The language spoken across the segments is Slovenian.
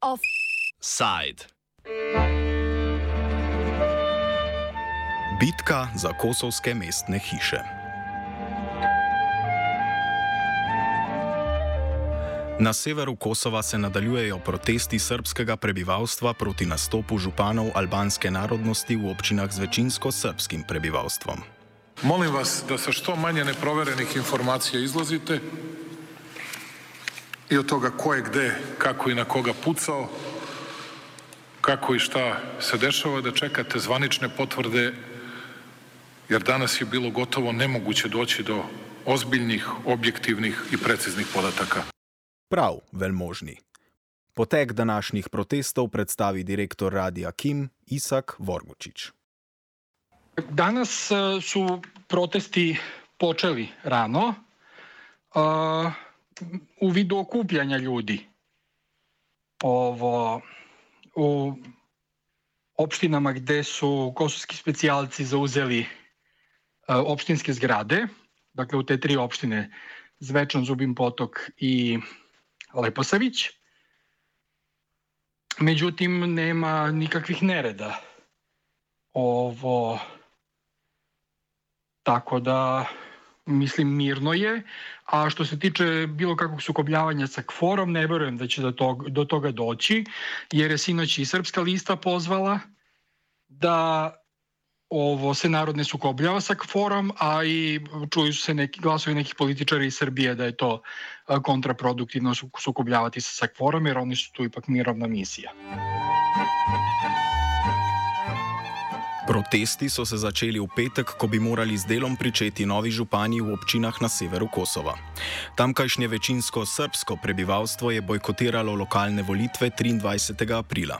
Offside. Bitka za kosovske mestne hiše. Na severu Kosova se nadaljujejo protesti srpskega prebivalstva proti nastopu županov albanske narodnosti v občinah z večinsko srpskim prebivalstvom. Molim vas da sa što manje neproverenih informacija izlazite i od toga ko je gde, kako i na koga pucao, kako i šta se dešava, da čekate zvanične potvrde, jer danas je bilo gotovo nemoguće doći do ozbiljnih, objektivnih i preciznih podataka. Prav, velmožni. Potek današnjih protestov predstavi direktor Radija Kim Isak Vorgučić. Danas e, su protesti počeli rano uh, u vidu okupljanja ljudi. Ovo, u opštinama gde su kosovski specijalci zauzeli uh, opštinske zgrade, dakle u te tri opštine Zvečan, Zubin Potok i Leposavić. Međutim, nema nikakvih nereda. Ovo, tako da, mislim, mirno je. A što se tiče bilo kakvog sukobljavanja sa kforom, ne verujem da će do toga, do toga doći, jer je sinoć i Srpska lista pozvala da ovo se narod ne sukobljava sa kforom, a i čuju se neki glasovi nekih političara iz Srbije da je to kontraproduktivno sukobljavati se sa kforom, jer oni su tu ipak mirovna misija. Protesti so se začeli v petek, ko bi morali z delom pričeti novi župani v občinah na severu Kosova. Tamkajšnje večinsko srpsko prebivalstvo je bojkotiralo lokalne volitve 23. aprila.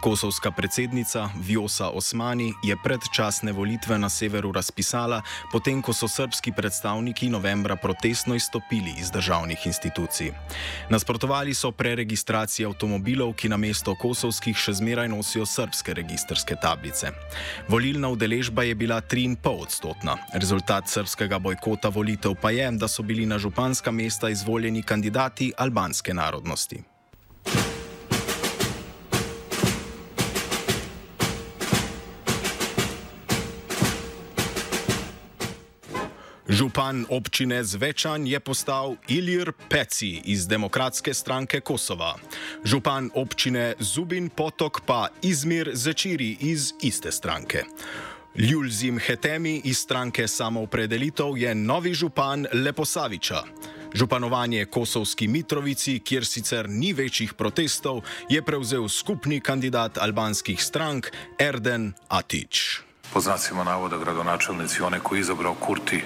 Kosovska predsednica Vjosa Osmani je predčasne volitve na severu razpisala, potem ko so srpski predstavniki novembra protestno izstopili iz državnih institucij. Nasprotovali so preregistraciji avtomobilov, ki na mesto kosovskih še zmeraj nosijo srpske registrske tablice. Volilna udeležba je bila 3,5 odstotna. Rezultat srpskega bojkota volitev pa je, da so bili na županska mesta izvoljeni kandidati albanske narodnosti. Župan občine Zvečan je postal Ilir Peci iz Demokratske stranke Kosova. Župan občine Zubin Potok pa Izmir Zečiri iz iste stranke. Ljulzim Hetemi iz stranke Samoopredelitev je novi župan Leposaviča. Županovanje Kosovski Mitrovici, kjer sicer ni večjih protestov, je prevzel skupni kandidat albanskih strank Erden Atič. Po znacima navoda gradonačelnici, one koji je izabrao Kurti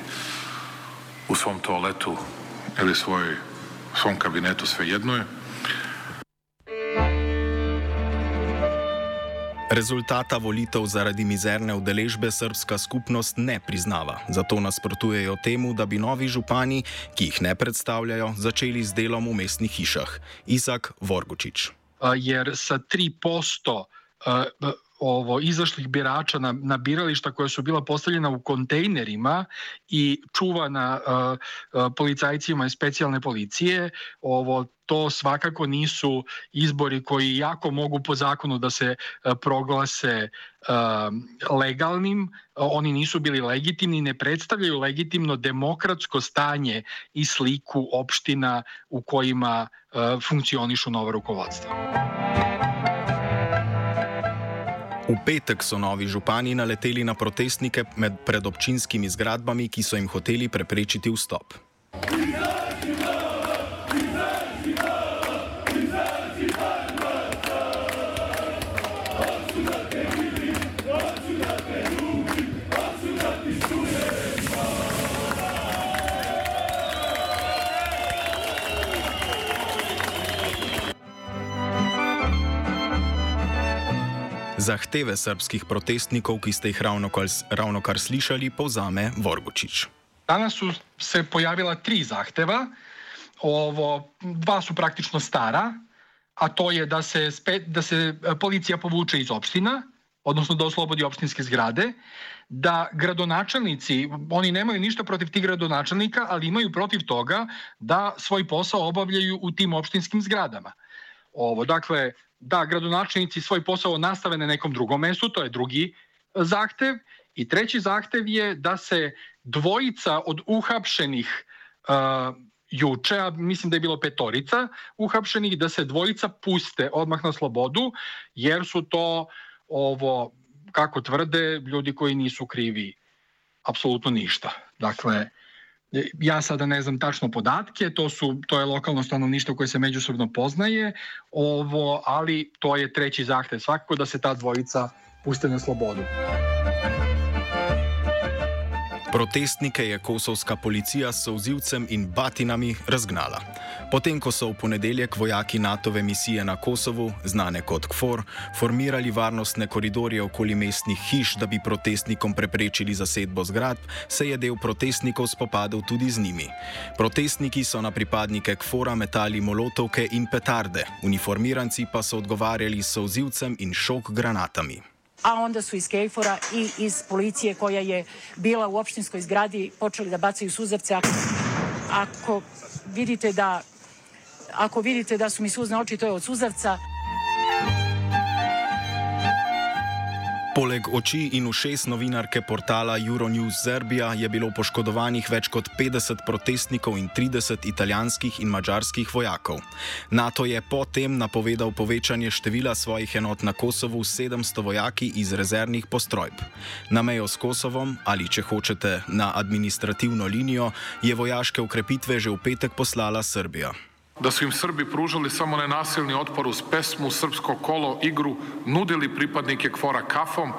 u svom toaletu ili svoj, svom kabinetu, svejedno je. Rezultata volitev zaradi mizerne udeležbe srpska skupnost ne priznava, zato nasprotujejo temu, da bi novi župani, ki jih ne predstavljajo, začeli z delom v mestnih hišah. Izak Vorgučič. Jer sa 3% ovo izašlih birača na, na birališta koja su bila postavljena u kontejnerima i čuvana uh, policajcima iz specijalne policije, ovo to svakako nisu izbori koji jako mogu po zakonu da se uh, proglase legalnim, oni nisu bili legitimni, ne predstavljaju legitimno demokratsko stanje i sliku opština u kojima funkcionišu nova rukovodstva. V petek so novi župani naleteli na protestnike med predobčinskimi zgradbami, ki so jim hoteli preprečiti vstop. Zahteve srpskih protestnikov, ki ste jih ravno kar, ravno kar slišali, povzame Vorgučić. Danas su se pojavila tri zahteva. Ovo, dva su praktično stara, a to je da se, spe, da se policija povuče iz opština odnosno da oslobodi opštinske zgrade, da gradonačelnici, oni nemaju ništa protiv tih gradonačelnika, ali imaju protiv toga da svoj posao obavljaju u tim opštinskim zgradama. Ovo, dakle, da gradonačelnici svoj posao nastave na nekom drugom mestu, to je drugi zahtev. I treći zahtev je da se dvojica od uhapšenih uh, juče, a mislim da je bilo petorica uhapšenih, da se dvojica puste odmah na slobodu, jer su to ovo, kako tvrde, ljudi koji nisu krivi apsolutno ništa. Dakle, ja sada ne znam tačno podatke, to su to je lokalno stanovništvo koje se međusobno poznaje, ovo, ali to je treći zahtev svakako da se ta dvojica puste na slobodu. Protestnike je kosovska policija s sozivcem in batinami razgnala. Potem, ko so v ponedeljek vojaki NATO-ve misije na Kosovu, znane kot KFOR, formirali varnostne koridorje okoli mestnih hiš, da bi protestnikom preprečili zasedbo zgradb, se je del protestnikov spopadal tudi z njimi. Protestniki so na pripadnike KFOR-a metali molotovke in petarde, uniformiranci pa so odgovarjali s sozivcem in šok granatami. A onda su iz Kejfora i iz policije koja je bila u opštinskoj zgradi počeli da bacaju suzavce. Ako, ako vidite da ako vidite da su mi suzne oči, to je od suzavca. Poleg oči in ušes novinarke portala Euronews Serbia je bilo poškodovanih več kot 50 protestnikov in 30 italijanskih in mačarskih vojakov. NATO je potem napovedal povečanje števila svojih enot na Kosovu s 700 vojaki iz rezervnih postrojb. Na mejo s Kosovom, ali če hočete na administrativno linijo, je vojaške ukrepitve že v petek poslala Srbija. Da su im Srbi pružali samo nenasilni otpor uz pesmu, srpsko kolo, igru, nudili pripadnike kvora kafom,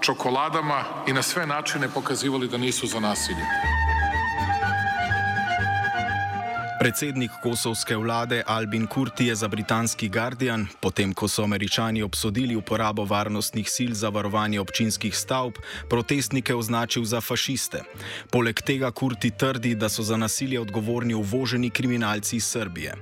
čokoladama i na sve načine pokazivali da nisu za nasilje. Predsednik kosovske vlade Albin Kurti je za britanski Guardian, potem ko so američani obsodili uporabo varnostnih sil za varovanje občinskih stavb, protestnike označil za fašiste. Poleg tega Kurti trdi, da so za nasilje odgovorni uvoženi kriminalci iz Srbije.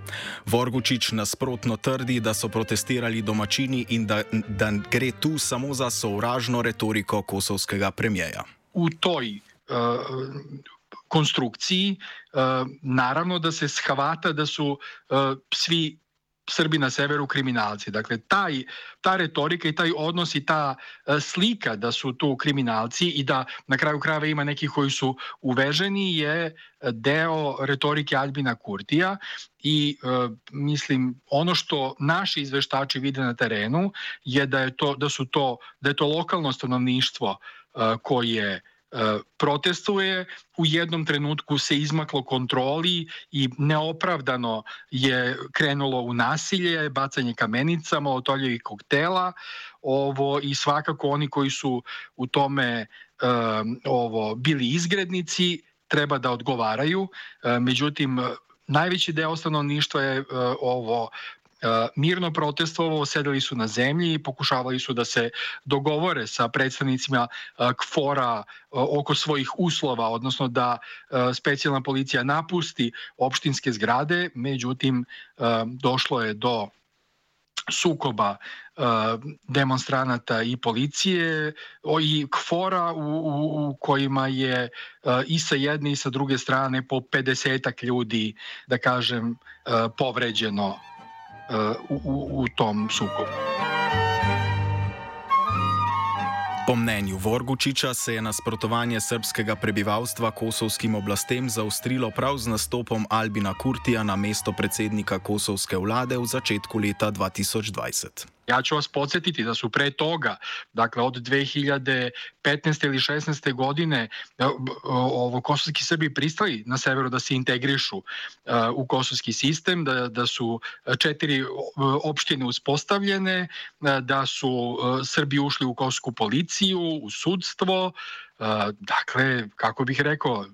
Vorgučič nasprotno trdi, da so protestirali domačini in da, da gre tu samo za sovražno retoriko kosovskega premijeja. U toj uh, konstrukciji, naravno da se shvata da su svi Srbi na severu kriminalci. Dakle, taj, ta retorika i taj odnos i ta slika da su tu kriminalci i da na kraju krajeva ima nekih koji su uveženi je deo retorike Albina Kurtija i e, mislim ono što naši izveštači vide na terenu je da je to da su to da je to lokalno stanovništvo e, koje E, protestuje, u jednom trenutku se izmaklo kontroli i neopravdano je krenulo u nasilje, bacanje kamenica, molotovljevih koktela ovo, i svakako oni koji su u tome um, ovo bili izgrednici treba da odgovaraju. E, međutim, najveći deo stanovništva je ovo mirno protestovao, sedeli su na zemlji i pokušavali su da se dogovore sa predstavnicima KFOR-a oko svojih uslova, odnosno da specijalna policija napusti opštinske zgrade, međutim došlo je do sukoba demonstranata i policije i kfora u, u, u kojima je i sa jedne i sa druge strane po 50 ljudi, da kažem, povređeno u, u, u tom sukobu. Po mnenju Vorgučiča se je nasprotovanje srpskega prebivalstva kosovskim oblastem zaostrilo prav z nastopom Albina Kurtija na mesto predsednika kosovske vlade v začetku leta 2020. Ja ću vas podsjetiti da su pre toga, dakle od 2015. ili 16. godine, e, ovo kosovski Srbi pristali na severu da se integrišu e, u kosovski sistem, da, da su četiri opštine uspostavljene, e, da su Srbi ušli u kosovsku policiju, u sudstvo, dakle, kako bih rekao,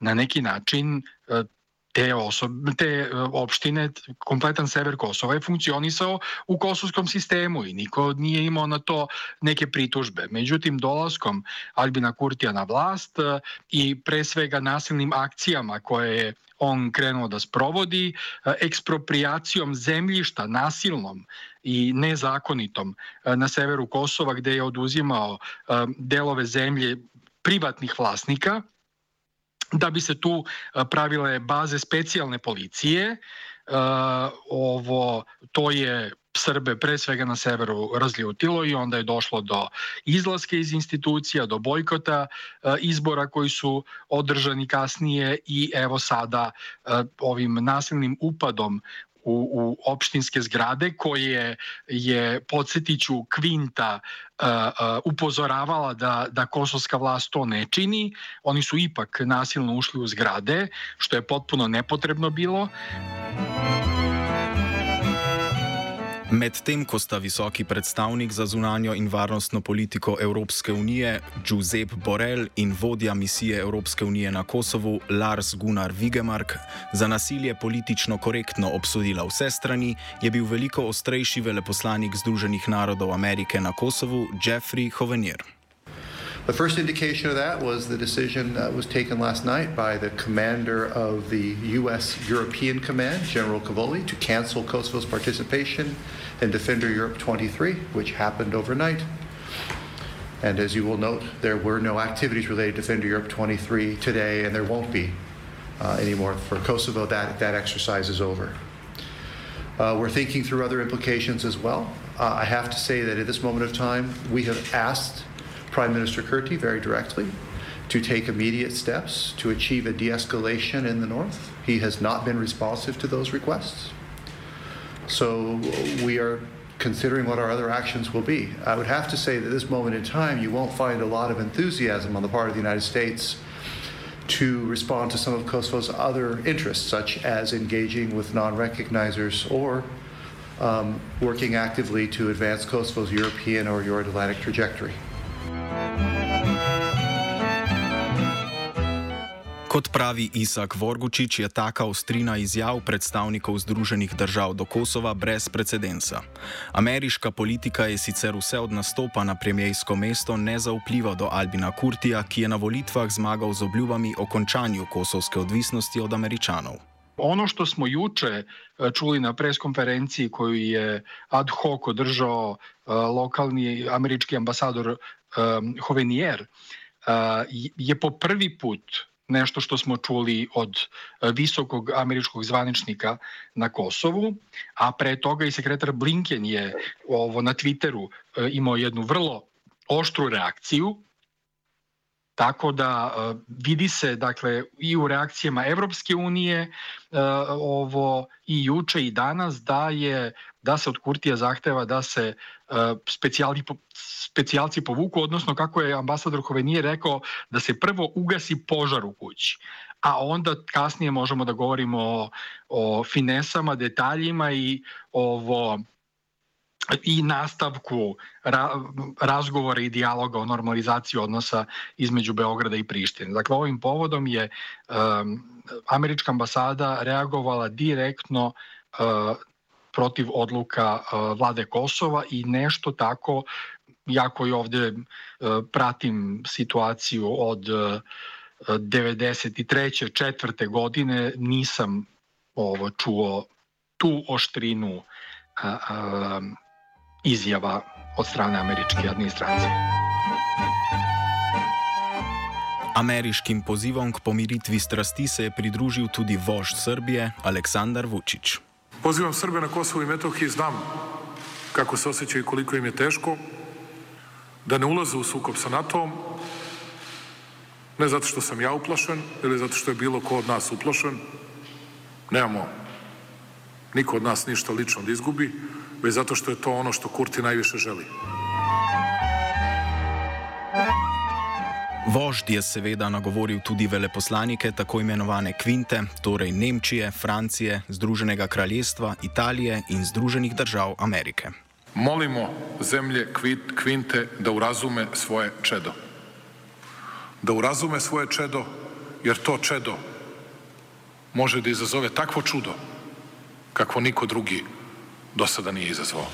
na neki način te, osob, te e, opštine, kompletan sever Kosova je funkcionisao u kosovskom sistemu i niko nije imao na to neke pritužbe. Međutim, dolaskom Albina Kurtija na vlast e, i pre svega nasilnim akcijama koje je on krenuo da sprovodi ekspropriacijom zemljišta nasilnom i nezakonitom na severu Kosova gde je oduzimao delove zemlje privatnih vlasnika da bi se tu pravile baze specijalne policije. Ovo to je Srbe pre svega na severu razljutilo i onda je došlo do izlaske iz institucija, do bojkota e, izbora koji su održani kasnije i evo sada e, ovim nasilnim upadom u, u opštinske zgrade koje je, podsjetiću, Kvinta uh, uh, upozoravala da, da kosovska vlast to ne čini. Oni su ipak nasilno ušli u zgrade, što je potpuno nepotrebno bilo. Medtem ko sta visoki predstavnik za zunanjo in varnostno politiko Evropske unije Giuseppe Borrell in vodja misije Evropske unije na Kosovu Lars Gunnar Vigemark za nasilje politično korektno obsodila vse strani, je bil veliko ostrejši veleposlanik Združenih narodov Amerike na Kosovu Jeffrey Hovenier. The first indication of that was the decision that was taken last night by the commander of the U.S. European Command, General Cavoli, to cancel Kosovo's participation in Defender Europe 23, which happened overnight. And as you will note, there were no activities related to Defender Europe 23 today, and there won't be uh, anymore for Kosovo. That, that exercise is over. Uh, we're thinking through other implications as well. Uh, I have to say that at this moment of time, we have asked Prime Minister Kurti very directly to take immediate steps to achieve a de escalation in the north. He has not been responsive to those requests. So we are considering what our other actions will be. I would have to say that at this moment in time, you won't find a lot of enthusiasm on the part of the United States to respond to some of Kosovo's other interests, such as engaging with non recognizers or um, working actively to advance Kosovo's European or Euro Atlantic trajectory. Kot pravi Isak Vorgučič, je taka ostrina izjav predstavnikov Združenih držav do Kosova brez precedensa. Ameriška politika je sicer vse od nastopa na premijejsko mesto ne zaupljiva do Albina Kurtija, ki je na volitvah zmagal z obljubami o končanju kosovske odvisnosti od američanov. Ono što smo juče e, čuli na preskonferenciji koju je ad hoc održao e, lokalni američki ambasador e, Hovenier, je po prvi put nešto što smo čuli od e, visokog američkog zvaničnika na Kosovu, a pre toga i sekretar Blinken je ovo na Twitteru e, imao jednu vrlo oštru reakciju. Tako da e, vidi se dakle i u reakcijama Evropske unije ovo i juče i danas da je da se od Kurtija zahteva da se specijali specijalci povuku, odnosno kako je ambasador Hovenije rekao da se prvo ugasi požar u kući, a onda kasnije možemo da govorimo o, o finesama, detaljima i ovo i nastavku ra, razgovora i dijaloga o normalizaciji odnosa između Beograda i Prištine. Dakle, ovim povodom je um, američka ambasada reagovala direktno uh, protiv odluka uh, vlade Kosova i nešto tako ja koji ovde uh, pratim situaciju od uh, 93. četvrte godine nisam ovo čuo tu oštrinu izjava od strane američke administracije. Ameriškim pozivom k pomiritvi strasti se je pridružil tudi vožd Srbije Aleksandar Vučić. Pozivam Srbe na Kosovo i Metohiji, znam kako se osjećaju i koliko im je teško, da ne ulaze u sukob sa NATO-om, ne zato što sam ja uplašen ili zato što je bilo ko od nas uplašen, nemamo niko od nas ništa lično da izgubi, već zato što je to ono što Kurti najviše želi. Vožd je seveda nagovoril tudi veleposlanike tako imenovane kvinte, torej Nemčije, Francije, Združenega kraljestva, Italije in Združenih držav Amerike. Molimo zemlje kvinte da urazume svoje čedo. Da urazume svoje čedo, jer to čedo može da izazove takvo čudo kakvo niko drugi do sada nije izazvao.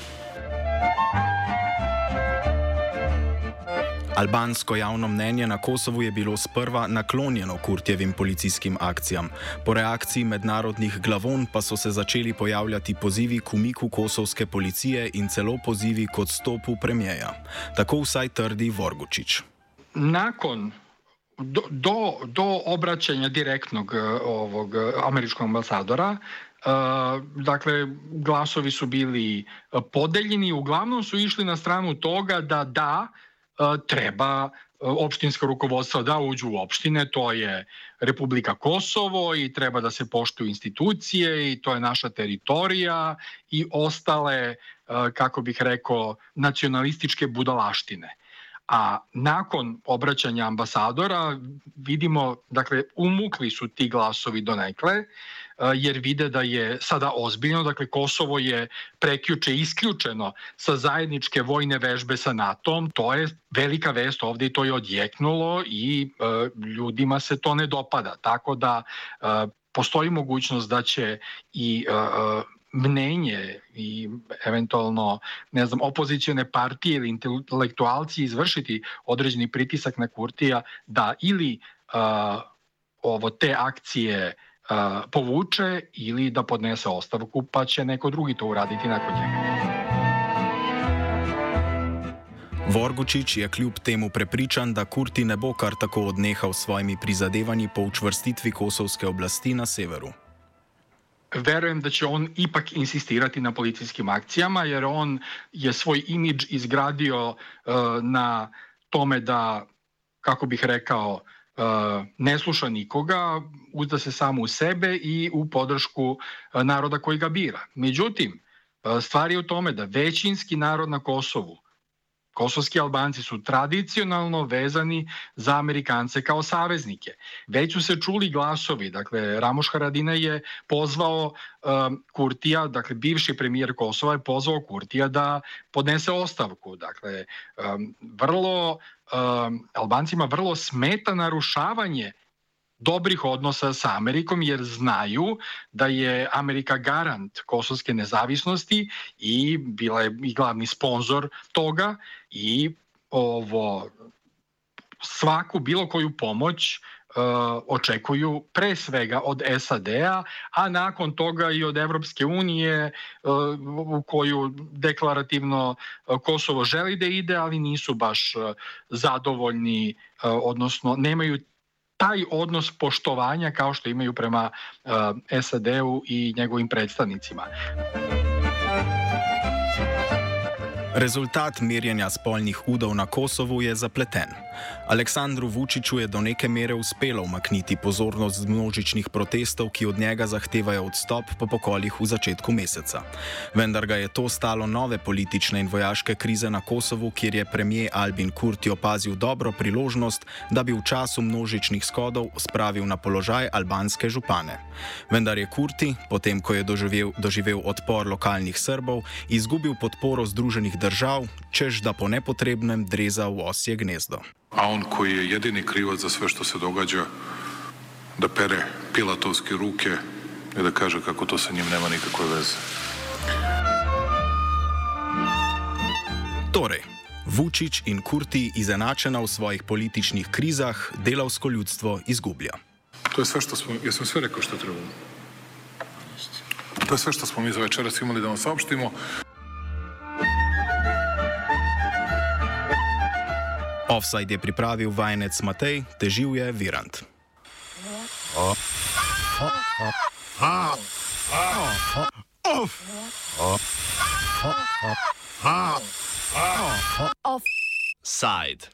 Albansko javno mnenje na Kosovu je bilo sprva naklonjeno kurtjevim policijskim akcijam. Po reakciji mednarodnih glavon pa so se začeli pojavljati pozivi k umiku kosovske policije in celo pozivi k odstopu premijeja. Tako vsaj trdi Vorgučič. Nakon do, do, do obraćanja direktnog ovog američkog ambasadora, dakle, glasovi su bili podeljeni, uglavnom su išli na stranu toga da da, treba opštinska rukovodstva da uđu u opštine, to je Republika Kosovo i treba da se poštuju institucije i to je naša teritorija i ostale, kako bih rekao, nacionalističke budalaštine. A nakon obraćanja ambasadora vidimo, dakle, umukli su ti glasovi do nekle, jer vide da je sada ozbiljno, dakle Kosovo je prekjuče isključeno sa zajedničke vojne vežbe sa NATO-om, to je velika vest ovde i to je odjeknulo i e, ljudima se to ne dopada, tako da e, postoji mogućnost da će i e, mnenje i eventualno ne znam opozicione partije ili intelektualci izvršiti određeni pritisak na Kurtija da ili uh, ovo te akcije uh, povuče ili da podnese ostavku pa će neko drugi to uraditi nakon njega. Vorgučič je kljub temu prepričan, da Kurti ne bo kar tako odnehal s svojimi prizadevanji po učvrstitvi kosovske oblasti na severu. verujem da će on ipak insistirati na policijskim akcijama, jer on je svoj imidž izgradio uh, na tome da, kako bih rekao, uh, ne sluša nikoga, uzda se samo u sebe i u podršku uh, naroda koji ga bira. Međutim, stvar je u tome da većinski narod na Kosovu Kosovski Albanci su tradicionalno vezani za Amerikance kao saveznike. Već su se čuli glasovi, dakle Ramoš Haradina je pozvao um, Kurtija, dakle bivši premijer Kosova je pozvao Kurtija da podnese ostavku. Dakle, um, vrlo um, Albancima vrlo smeta narušavanje dobrih odnosa sa Amerikom jer znaju da je Amerika garant kosovske nezavisnosti i bila je i glavni sponsor toga i ovo svaku bilo koju pomoć uh, očekuju pre svega od SAD-a, a nakon toga i od Evropske unije uh, u koju deklarativno Kosovo želi da ide, ali nisu baš zadovoljni, odnosno nemaju taj odnos poštovanja kao što imaju prema uh, SAD-u i njegovim predstavnicima. Rezultat merjenja spolnih udov na Kosovu je zapleten. Aleksandru Vučiću je do neke mere uspelo umakniti pozornost z množičnih protestov, ki od njega zahtevajo odstop po pokolih v začetku meseca. Vendar ga je to stalo nove politične in vojaške krize na Kosovu, kjer je premijer Albin Kurti opazil dobro priložnost, da bi v času množičnih skodov spravil na položaj albanske župane. Vendar je Kurti, potem ko je doživel, doživel odpor lokalnih Srbov, izgubil podporo Združenih držav, čež da po nepotrebnem dreza v osje gnezdo. A on koji je jedini krivac za sve što se događa, da pere pilatovske ruke i da kaže kako to sa njim nema nikakve veze. Torej, Vučić in Kurti izenačena v svojih političnih krizah, delavsko ljudstvo izgublja. To je sve što smo, jesam sve rekao što trebamo. To je sve što smo mi za večeras imali da vam saopštimo. Offside je pripravil vajenec Matej, težil je Virant. Offside.